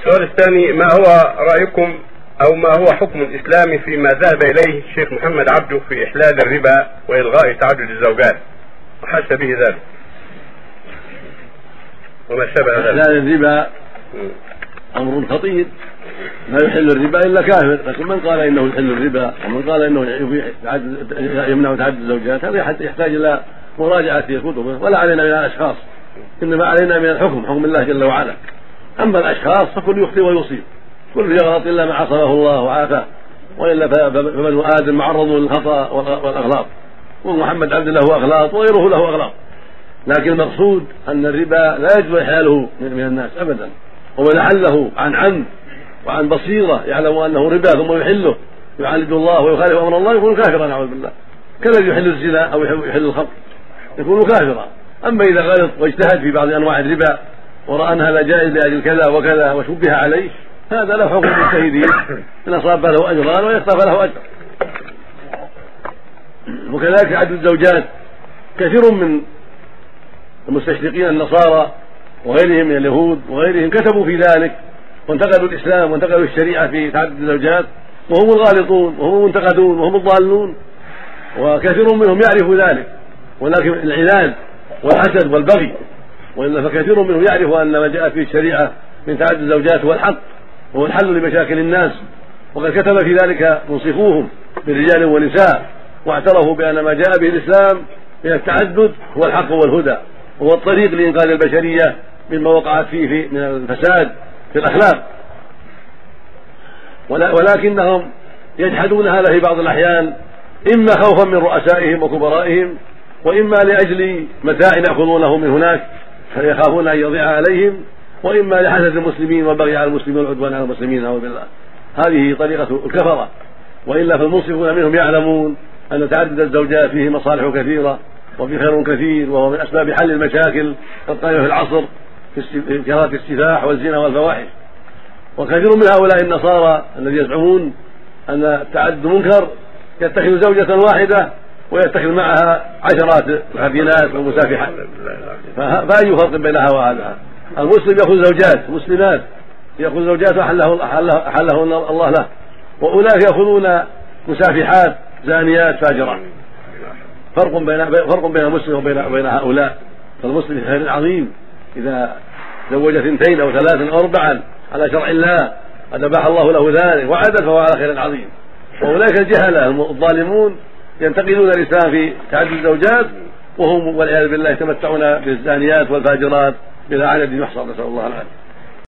السؤال الثاني ما هو رأيكم أو ما هو حكم الإسلام فيما ذهب إليه الشيخ محمد عبده في إحلال الربا وإلغاء تعدد الزوجات؟ وحس به ذلك. وما شابه ذلك. إحلال الربا أمر خطير. لا يحل الربا إلا كافر. لكن من قال إنه يحل الربا ومن قال إنه يمنع تعدد الزوجات هذا يحتاج إلى مراجعة في كتبه. ولا علينا من الأشخاص إنما علينا من الحكم حكم الله جل وعلا. أما الأشخاص فكل يخطئ ويصيب. كل يغلط إلا ما عصمه الله وعافاه وإلا فبنو آدم معرض للخطأ والأغلاط. ومحمد عبد له أغلاط وغيره له أغلاط. لكن المقصود أن الربا لا يجب إحلاله من الناس أبدا. ومن أحله عن عمد وعن بصيرة يعلم أنه ربا ثم يحله. يعاند الله ويخالف أمر الله يكون كافرا نعوذ بالله. كالذي يحل الزنا أو يحل الخمر. يكون كافرا. أما إذا غلط واجتهد في بعض أنواع الربا ورأى أن هذا جائز لأجل كذا وكذا وشبه عليه. هذا له حكم المجتهدين إن أصاب له أجران ويخطف له أجر. وكذلك عدد الزوجات. كثير من المستشرقين النصارى وغيرهم من اليهود وغيرهم كتبوا في ذلك. وانتقدوا الإسلام وانتقدوا الشريعة في تعدد الزوجات. وهم الغالطون وهم المنتقدون وهم الضالون. وكثير منهم يعرف ذلك. ولكن العناد والحسد والبغي والا فكثير منهم يعرف أن ما جاء في الشريعة من تعدد الزوجات هو الحق وهو الحل لمشاكل الناس. وقد كتب في ذلك منصفوهم من رجال ونساء واعترفوا بأن ما جاء به الإسلام من التعدد هو الحق والهدى وهو الطريق لإنقاذ البشرية مما وقعت فيه من الفساد في الأخلاق. ولكنهم يجحدون هذا في بعض الأحيان إما خوفا من رؤسائهم وكبرائهم وإما لأجل متاع يأخذونه من هناك. فيخافون أن يضيع عليهم وإما لحسد المسلمين والبغي على المسلمين والعدوان على المسلمين نعوذ بالله. هذه طريقة الكفرة. وإلا فالمنصفون منهم يعلمون أن تعدد الزوجات فيه مصالح كثيرة وفي خير كثير وهو من أسباب حل المشاكل القائمة في العصر في كراهة السفاح والزنا والفواحش. وكثير من هؤلاء النصارى الذين يزعمون أن التعدد منكر يتخذ زوجة واحدة ويتخذ معها عشرات الحفينات والمسافحات فأي فرق بين هذا وهذا؟ المسلم يأخذ زوجات مسلمات. يأخذ زوجات أحله, أحله الله له. وأولئك يأخذون مسافحات زانيات فاجرات فرق بين فرق بين المسلم وبين بين هؤلاء. فالمسلم في خير عظيم. إذا زوج اثنتين أو ثلاثا أو أربعا على شرع الله قد أباح الله له ذلك وعدل فهو على خير عظيم. وأولئك الجهلة الظالمون ينتقلون الإسلام في تعدد الزوجات وهم والعياذ بالله يتمتعون بالزانيات والفاجرات بلا عدد يحصى نسأل الله العافية.